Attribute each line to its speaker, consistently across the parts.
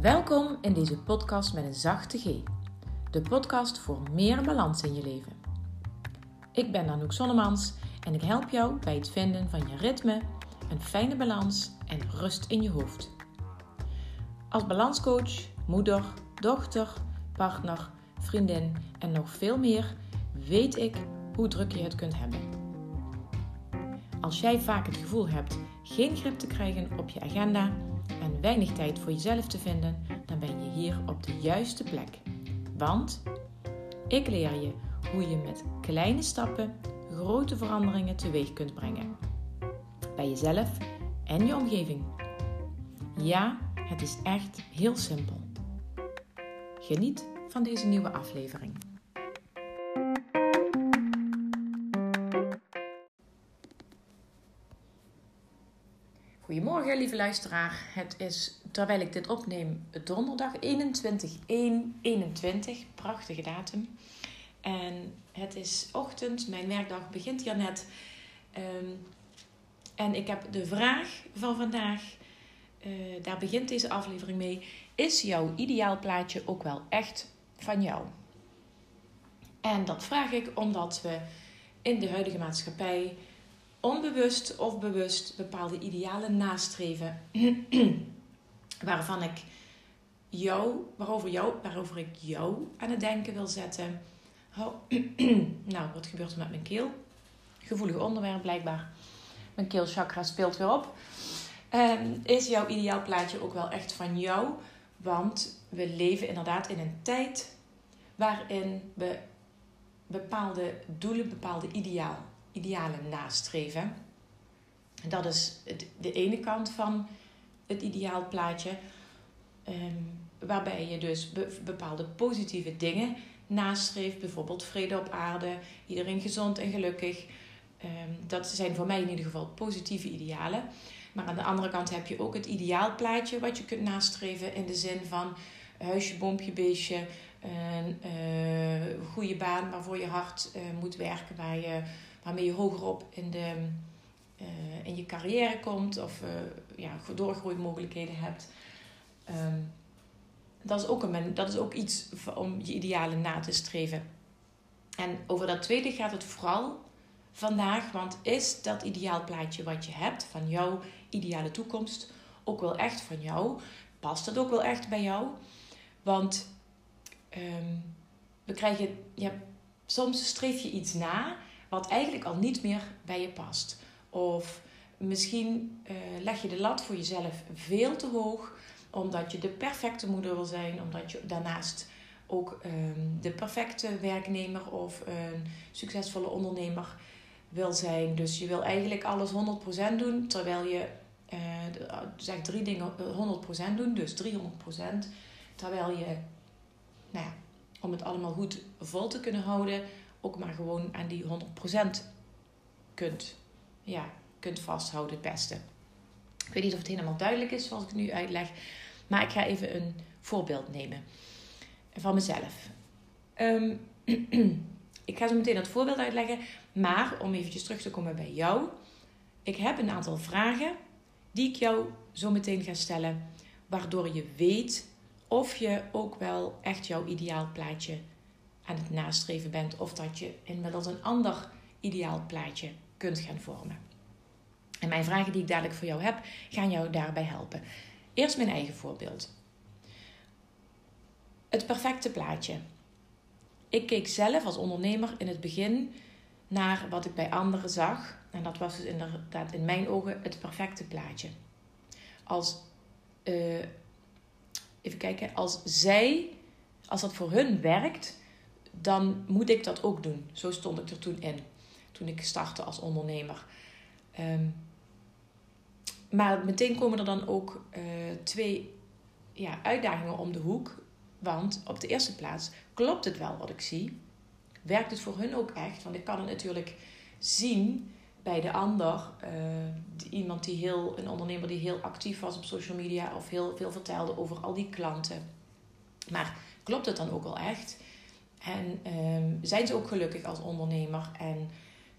Speaker 1: Welkom in deze podcast met een zachte G. De podcast voor meer balans in je leven. Ik ben Anouk Sonnemans en ik help jou bij het vinden van je ritme, een fijne balans en rust in je hoofd. Als balanscoach, moeder, dochter, partner, vriendin en nog veel meer weet ik hoe druk je het kunt hebben. Als jij vaak het gevoel hebt geen grip te krijgen op je agenda en weinig tijd voor jezelf te vinden, dan ben je hier op de juiste plek. Want ik leer je hoe je met kleine stappen grote veranderingen teweeg kunt brengen. Bij jezelf en je omgeving. Ja, het is echt heel simpel. Geniet van deze nieuwe aflevering. Lieve luisteraar. Het is, terwijl ik dit opneem, donderdag 21 1 21 Prachtige datum. En het is ochtend, mijn werkdag begint hier net. Ehm, en ik heb de vraag van vandaag, uh, daar begint deze aflevering mee. Is jouw ideaalplaatje ook wel echt van jou? En dat vraag ik omdat we in de huidige maatschappij onbewust of bewust bepaalde idealen nastreven. waarvan ik jou, waarover, jou, waarover ik jou aan het denken wil zetten. Oh, nou, wat gebeurt er met mijn keel? Gevoelig onderwerp blijkbaar. Mijn keelchakra speelt weer op. Um, is jouw ideaalplaatje ook wel echt van jou? Want we leven inderdaad in een tijd waarin we bepaalde doelen, bepaalde ideaal, idealen nastreven. Dat is de ene kant van het ideaalplaatje. Um, waarbij je dus bepaalde positieve dingen nastreeft. Bijvoorbeeld vrede op aarde, iedereen gezond en gelukkig. Um, dat zijn voor mij in ieder geval positieve idealen. Maar aan de andere kant heb je ook het ideaalplaatje wat je kunt nastreven in de zin van huisje, boompje, beestje, een uh, goede baan waarvoor je hard uh, moet werken, waar je, waarmee je hoger op in, de, uh, in je carrière komt of ja, doorgroeimogelijkheden hebt. Um, dat, is ook een, dat is ook iets om je idealen na te streven. En over dat tweede gaat het vooral vandaag, want is dat ideaalplaatje wat je hebt van jouw ideale toekomst ook wel echt van jou? Past het ook wel echt bij jou? Want um, we krijgen, ja, soms streef je iets na wat eigenlijk al niet meer bij je past. Of misschien uh, leg je de lat voor jezelf veel te hoog, omdat je de perfecte moeder wil zijn, omdat je daarnaast ook um, de perfecte werknemer of een succesvolle ondernemer wil zijn. Dus je wil eigenlijk alles 100% doen, terwijl je uh, zeg drie dingen 100% doen, dus 300%. Terwijl je, nou ja, om het allemaal goed vol te kunnen houden, ook maar gewoon aan die 100% kunt, ja, kunt vasthouden het beste. Ik weet niet of het helemaal duidelijk is zoals ik nu uitleg, maar ik ga even een voorbeeld nemen van mezelf. Um, ik ga zo meteen dat voorbeeld uitleggen, maar om eventjes terug te komen bij jou. Ik heb een aantal vragen die ik jou zo meteen ga stellen, waardoor je weet of je ook wel echt jouw ideaalplaatje aan het nastreven bent of dat je inmiddels een ander ideaalplaatje kunt gaan vormen. En mijn vragen die ik dadelijk voor jou heb, gaan jou daarbij helpen. Eerst mijn eigen voorbeeld. Het perfecte plaatje. Ik keek zelf als ondernemer in het begin naar wat ik bij anderen zag. En dat was dus inderdaad in mijn ogen het perfecte plaatje. Als, uh, even kijken, als zij, als dat voor hun werkt, dan moet ik dat ook doen. Zo stond ik er toen in, toen ik startte als ondernemer. Um, maar meteen komen er dan ook uh, twee ja, uitdagingen om de hoek. Want op de eerste plaats klopt het wel wat ik zie. Werkt het voor hun ook echt? Want ik kan het natuurlijk zien bij de ander. Uh, iemand die heel, een ondernemer die heel actief was op social media of heel veel vertelde over al die klanten. Maar klopt het dan ook wel echt? En uh, zijn ze ook gelukkig als ondernemer? En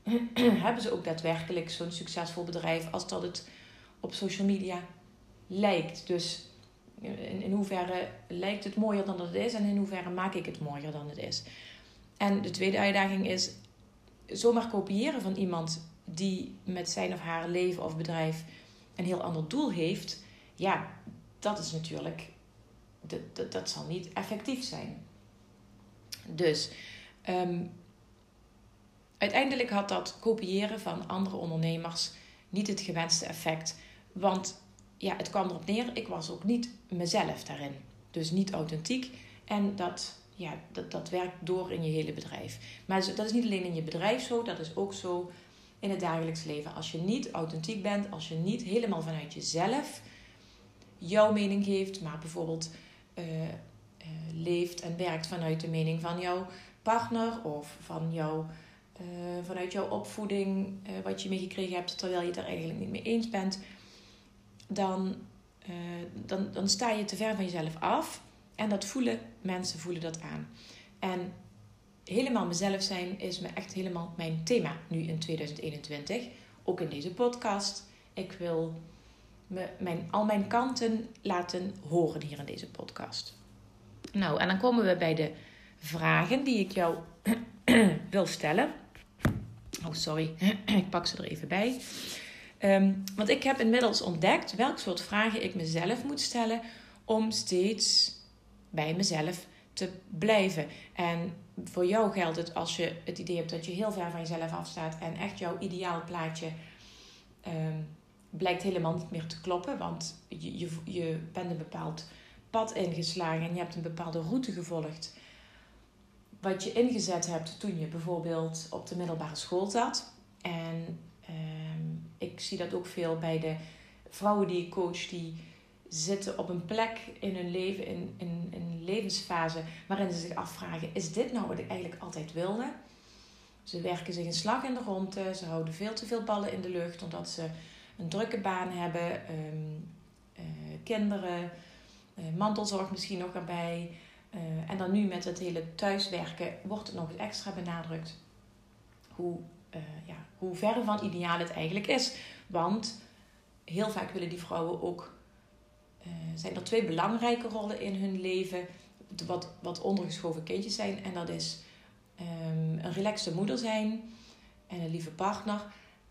Speaker 1: hebben ze ook daadwerkelijk zo'n succesvol bedrijf als dat het op social media lijkt? Dus in, in hoeverre lijkt het mooier dan het is en in hoeverre maak ik het mooier dan het is. En de tweede uitdaging is zomaar kopiëren van iemand die met zijn of haar leven of bedrijf een heel ander doel heeft. Ja, dat is natuurlijk, dat, dat zal niet effectief zijn. Dus ehm, uiteindelijk had dat kopiëren van andere ondernemers niet het gewenste effect. Want ja, het kwam erop neer, ik was ook niet mezelf daarin. Dus niet authentiek. En dat, ja, dat, dat werkt door in je hele bedrijf. Maar dat is niet alleen in je bedrijf zo, dat is ook zo in het dagelijks leven. Als je niet authentiek bent, als je niet helemaal vanuit jezelf jouw mening geeft, maar bijvoorbeeld uh, leeft en werkt vanuit de mening van jouw partner of van jouw, uh, vanuit jouw opvoeding, wat je meegekregen hebt, terwijl je het er eigenlijk niet mee eens bent dan, dan, dan sta je te ver van jezelf af. En dat voelen mensen, voelen dat aan. En helemaal mezelf zijn is me echt helemaal mijn thema nu in 2021. Ook in deze podcast. Ik wil me, mijn, al mijn kanten laten horen hier in deze podcast. Nou, en dan komen we bij de vragen die ik jou wil stellen. Oh, sorry. ik pak ze er even bij. Um, want ik heb inmiddels ontdekt welk soort vragen ik mezelf moet stellen om steeds bij mezelf te blijven. En voor jou geldt het als je het idee hebt dat je heel ver van jezelf afstaat en echt jouw ideaal plaatje um, blijkt helemaal niet meer te kloppen, want je, je, je bent een bepaald pad ingeslagen en je hebt een bepaalde route gevolgd. Wat je ingezet hebt toen je bijvoorbeeld op de middelbare school zat. En ik zie dat ook veel bij de vrouwen die ik coach, die zitten op een plek in hun leven, in, in, een levensfase, waarin ze zich afvragen: is dit nou wat ik eigenlijk altijd wilde? Ze werken zich een slag in de ronde, ze houden veel te veel ballen in de lucht omdat ze een drukke baan hebben, ehm, eh, kinderen, mantelzorg misschien nog erbij. Uh, en dan nu met het hele thuiswerken wordt het nog eens extra benadrukt hoe uh, ja, hoe ver van ideaal het eigenlijk is. Want heel vaak willen die vrouwen ook. Zijn er twee belangrijke rollen in hun leven. Wat, wat ondergeschoven kindjes zijn. En dat is um, een relaxte moeder zijn. En een lieve partner.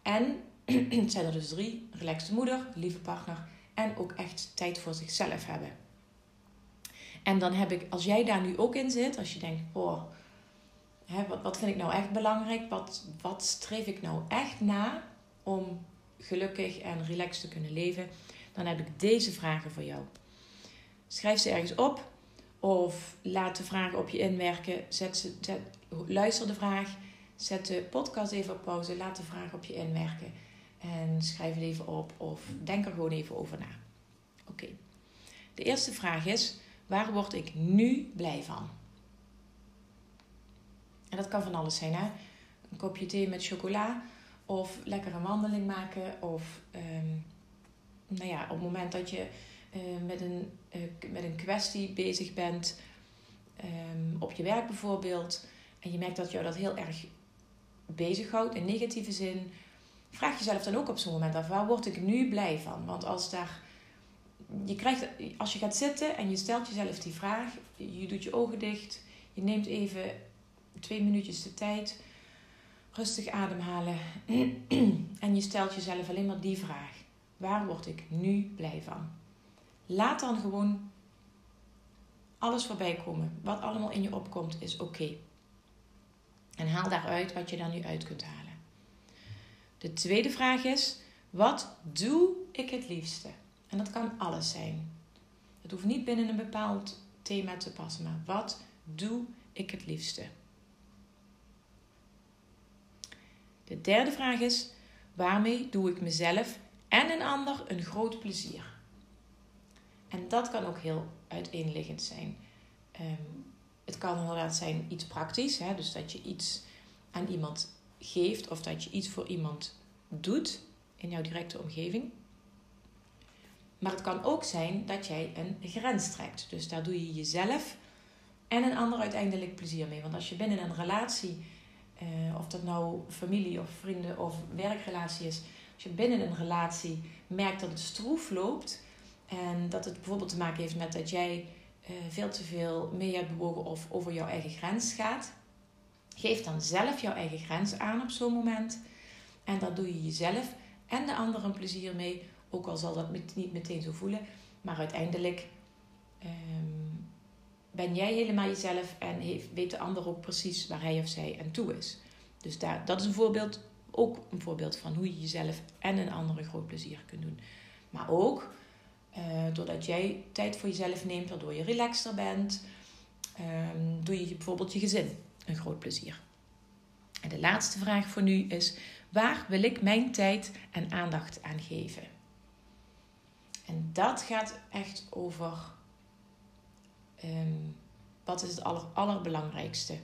Speaker 1: En het zijn er dus drie: relaxte moeder, lieve partner. En ook echt tijd voor zichzelf hebben. En dan heb ik, als jij daar nu ook in zit, als je denkt, oh, Hè, wat, wat vind ik nou echt belangrijk? Wat, wat streef ik nou echt na om gelukkig en relaxed te kunnen leven? Dan heb ik deze vragen voor jou. Schrijf ze ergens op of laat de vragen op je inwerken. Zet ze, zet, luister de vraag, zet de podcast even op pauze, laat de vraag op je inwerken en schrijf het even op of denk er gewoon even over na. Oké. De eerste vraag is: waar word ik nu blij van? En dat kan van alles zijn, hè? Een kopje thee met chocola. Of lekker een wandeling maken. Of um, nou ja, op het moment dat je uh, met, een, uh, met een kwestie bezig bent. Um, op je werk bijvoorbeeld. En je merkt dat jou dat heel erg bezighoudt in negatieve zin. Vraag jezelf dan ook op zo'n moment af. Waar word ik nu blij van? Want als daar... Je krijgt, als je gaat zitten en je stelt jezelf die vraag. Je doet je ogen dicht. Je neemt even twee minuutjes de tijd. Rustig ademhalen. en je stelt jezelf alleen maar die vraag. Waar word ik nu blij van? Laat dan gewoon alles voorbij komen. Wat allemaal in je opkomt is oké. En haal daaruit wat je daar nu uit kunt halen. De tweede vraag is: wat doe ik het liefste? En dat kan alles zijn. Het hoeft niet binnen een bepaald thema te passen, maar wat doe ik het liefste? De derde vraag is: waarmee doe ik mezelf en een ander een groot plezier? En dat kan ook heel uiteenliggend zijn. Um, het kan inderdaad zijn iets praktisch, hè? dus dat je iets aan iemand geeft of dat je iets voor iemand doet in jouw directe omgeving. Maar het kan ook zijn dat jij een grens trekt. Dus daar doe je jezelf en een ander uiteindelijk plezier mee. Want als je binnen een relatie uh, of dat nou familie of vrienden of werkrelatie is. Als je binnen een relatie merkt dat het stroef loopt, En dat het bijvoorbeeld te maken heeft met dat jij uh, veel te veel mee hebt bewogen of over jouw eigen grens gaat. Geef dan zelf jouw eigen grens aan op zo'n moment. En dan doe je jezelf en de anderen een plezier mee. Ook al zal dat niet meteen zo voelen. Maar uiteindelijk um, ben jij helemaal jezelf en heeft, weet de ander ook precies waar hij of zij aan toe is. Dus daar, dat is een voorbeeld, ook een voorbeeld van hoe je jezelf en een ander een groot plezier kunt doen. Maar ook uh, doordat jij tijd voor jezelf neemt, waardoor je relaxter bent, um, doe je bijvoorbeeld je gezin een groot plezier. En de laatste vraag voor nu is: waar wil ik mijn tijd en aandacht aan geven? En dat gaat echt over um, wat is het aller, allerbelangrijkste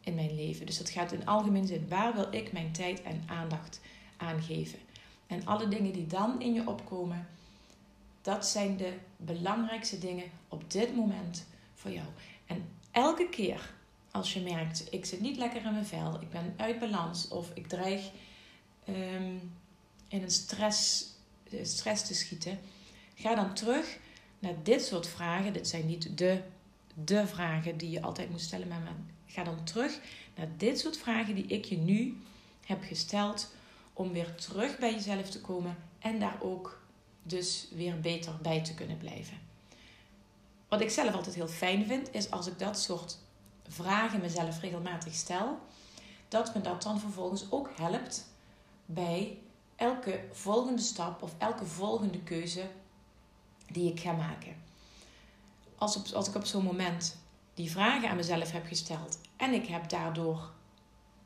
Speaker 1: in mijn leven. Dus dat gaat in algemeen zin. Waar wil ik mijn tijd en aandacht aan geven? En alle dingen die dan in je opkomen, dat zijn de belangrijkste dingen op dit moment voor jou. En elke keer als je merkt, ik zit niet lekker in mijn vel, ik ben uit balans of ik dreig um, in een stress, stress te schieten, ga dan terug naar dit soort vragen. Dit zijn niet de, de vragen die je altijd moet stellen, maar ga dan terug naar dit soort vragen die ik je nu heb gesteld om weer terug bij jezelf te komen en daar ook dus weer beter bij te kunnen blijven. Wat ik zelf altijd heel fijn vind, is als ik dat soort vragen mezelf regelmatig stel, dat me dat dan vervolgens ook helpt bij elke volgende stap of elke volgende keuze die ik ga maken. Als, als ik op zo'n moment die vragen aan mezelf heb gesteld en ik heb daardoor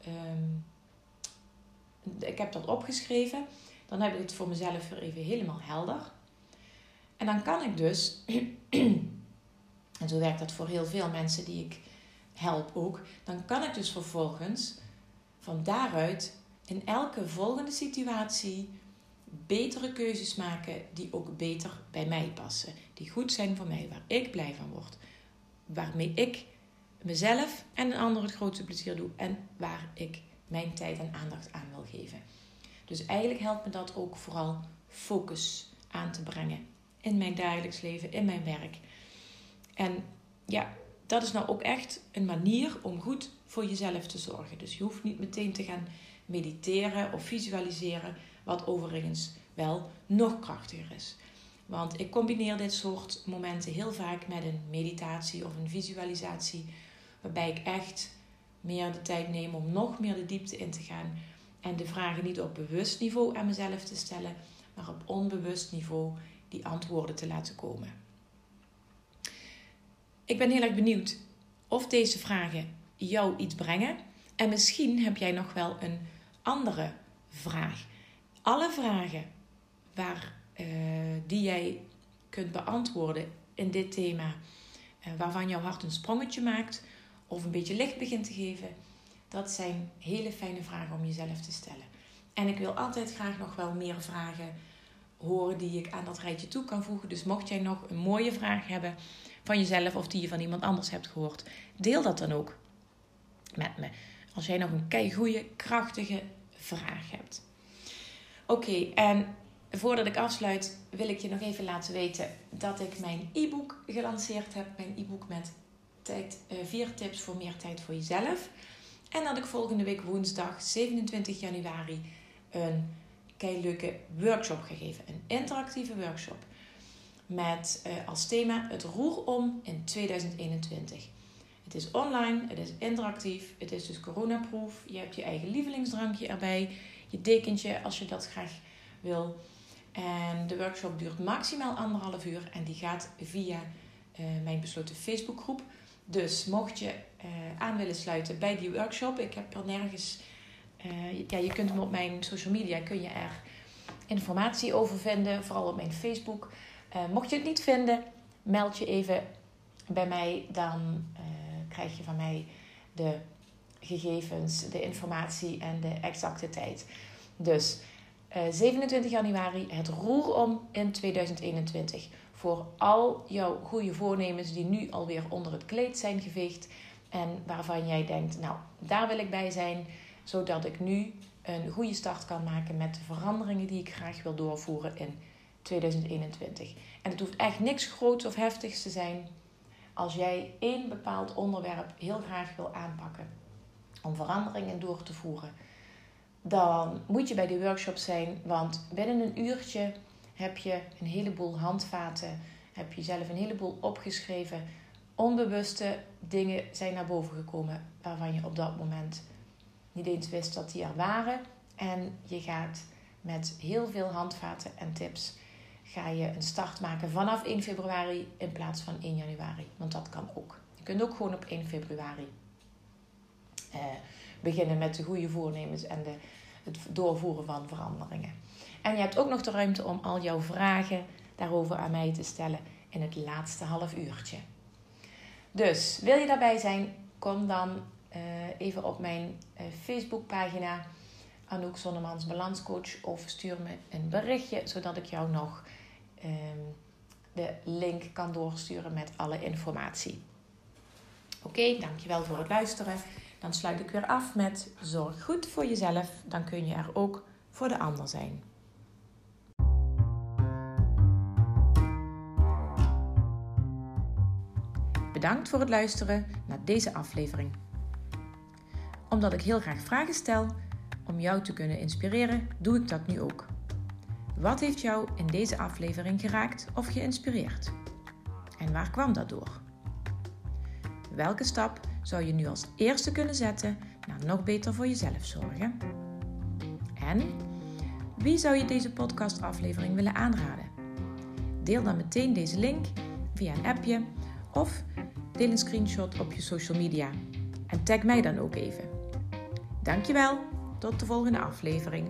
Speaker 1: um, ik heb dat opgeschreven, dan heb ik het voor mezelf weer even helemaal helder. En dan kan ik dus, en zo werkt dat voor heel veel mensen die ik help ook, dan kan ik dus vervolgens van daaruit in elke volgende situatie betere keuzes maken die ook beter bij mij passen. Die goed zijn voor mij, waar ik blij van word. Waarmee ik mezelf en een ander het grootste plezier doe en waar ik mijn tijd en aandacht aan wil geven. Dus eigenlijk helpt me dat ook vooral focus aan te brengen in mijn dagelijks leven, in mijn werk. En ja, dat is nou ook echt een manier om goed voor jezelf te zorgen. Dus je hoeft niet meteen te gaan mediteren of visualiseren, wat overigens wel nog krachtiger is. Want ik combineer dit soort momenten heel vaak met een meditatie of een visualisatie, waarbij ik echt meer de tijd neem om nog meer de diepte in te gaan en de vragen niet op bewust niveau aan mezelf te stellen, maar op onbewust niveau die antwoorden te laten komen. Ik ben heel erg benieuwd of deze vragen jou iets brengen. En misschien heb jij nog wel een andere vraag. Alle vragen waar, uh, die jij kunt beantwoorden in dit thema, uh, waarvan jouw hart een sprongetje maakt of een beetje licht begint te geven, dat zijn hele fijne vragen om jezelf te stellen. En ik wil altijd graag nog wel meer vragen horen die ik aan dat rijtje toe kan voegen. Dus mocht jij nog een mooie vraag hebben van jezelf of die je van iemand anders hebt gehoord, deel dat dan ook met me. Als jij nog een kei goede, krachtige vraag hebt. Oké, en voordat ik afsluit, wil ik je nog even laten weten dat ik mijn e-book gelanceerd heb. Mijn e-book met tijd, uh, vier tips voor meer tijd voor jezelf. En dat ik volgende week woensdag 27 januari een leuke workshop gegeven. Een interactieve workshop. Met uh, als thema het roer om in 2021. Het is online, het is interactief, het is dus coronaproof. Je hebt je eigen lievelingsdrankje erbij, je dekentje als je dat graag wil. En de workshop duurt maximaal anderhalf uur en die gaat via uh, mijn besloten Facebookgroep. Dus mocht je uh, aan willen sluiten bij die workshop, ik heb er nergens, uh, ja, je kunt hem op mijn social media, kun je er informatie over vinden, vooral op mijn Facebook. Mocht je het niet vinden, meld je even bij mij, dan krijg je van mij de gegevens, de informatie en de exacte tijd. Dus 27 januari, het roer om in 2021 voor al jouw goede voornemens die nu alweer onder het kleed zijn geveegd. En waarvan jij denkt, nou, daar wil ik bij zijn, zodat ik nu een goede start kan maken met de veranderingen die ik graag wil doorvoeren in 2021. En het hoeft echt niks groots of heftigs te zijn als jij één bepaald onderwerp heel graag wil aanpakken om veranderingen door te voeren. Dan moet je bij die workshop zijn, want binnen een uurtje heb je een heleboel handvaten, heb je zelf een heleboel opgeschreven. Onbewuste dingen zijn naar boven gekomen waarvan je op dat moment niet eens wist dat die er waren. En je gaat met heel veel handvaten en tips ga je een start maken vanaf 1 februari in plaats van 1 januari. Want dat kan ook. Je kunt ook gewoon op 1 februari eh, beginnen met de goede voornemens en de, het doorvoeren van veranderingen. En je hebt ook nog de ruimte om al jouw vragen daarover aan mij te stellen in het laatste half uurtje. Dus wil je daarbij zijn, kom dan uh, even op mijn uh, Facebookpagina Anouk Zonnemans Balanscoach of stuur me een berichtje zodat ik jou nog um, de link kan doorsturen met alle informatie. Oké, okay, dankjewel voor het luisteren. Dan sluit ik weer af met zorg goed voor jezelf, dan kun je er ook voor de ander zijn. Bedankt voor het luisteren naar deze aflevering. Omdat ik heel graag vragen stel om jou te kunnen inspireren, doe ik dat nu ook. Wat heeft jou in deze aflevering geraakt of geïnspireerd? En waar kwam dat door? Welke stap zou je nu als eerste kunnen zetten naar nog beter voor jezelf zorgen? En wie zou je deze podcastaflevering willen aanraden? Deel dan meteen deze link via een appje of deel een screenshot op je social media en tag mij dan ook even. Dankjewel, tot de volgende aflevering.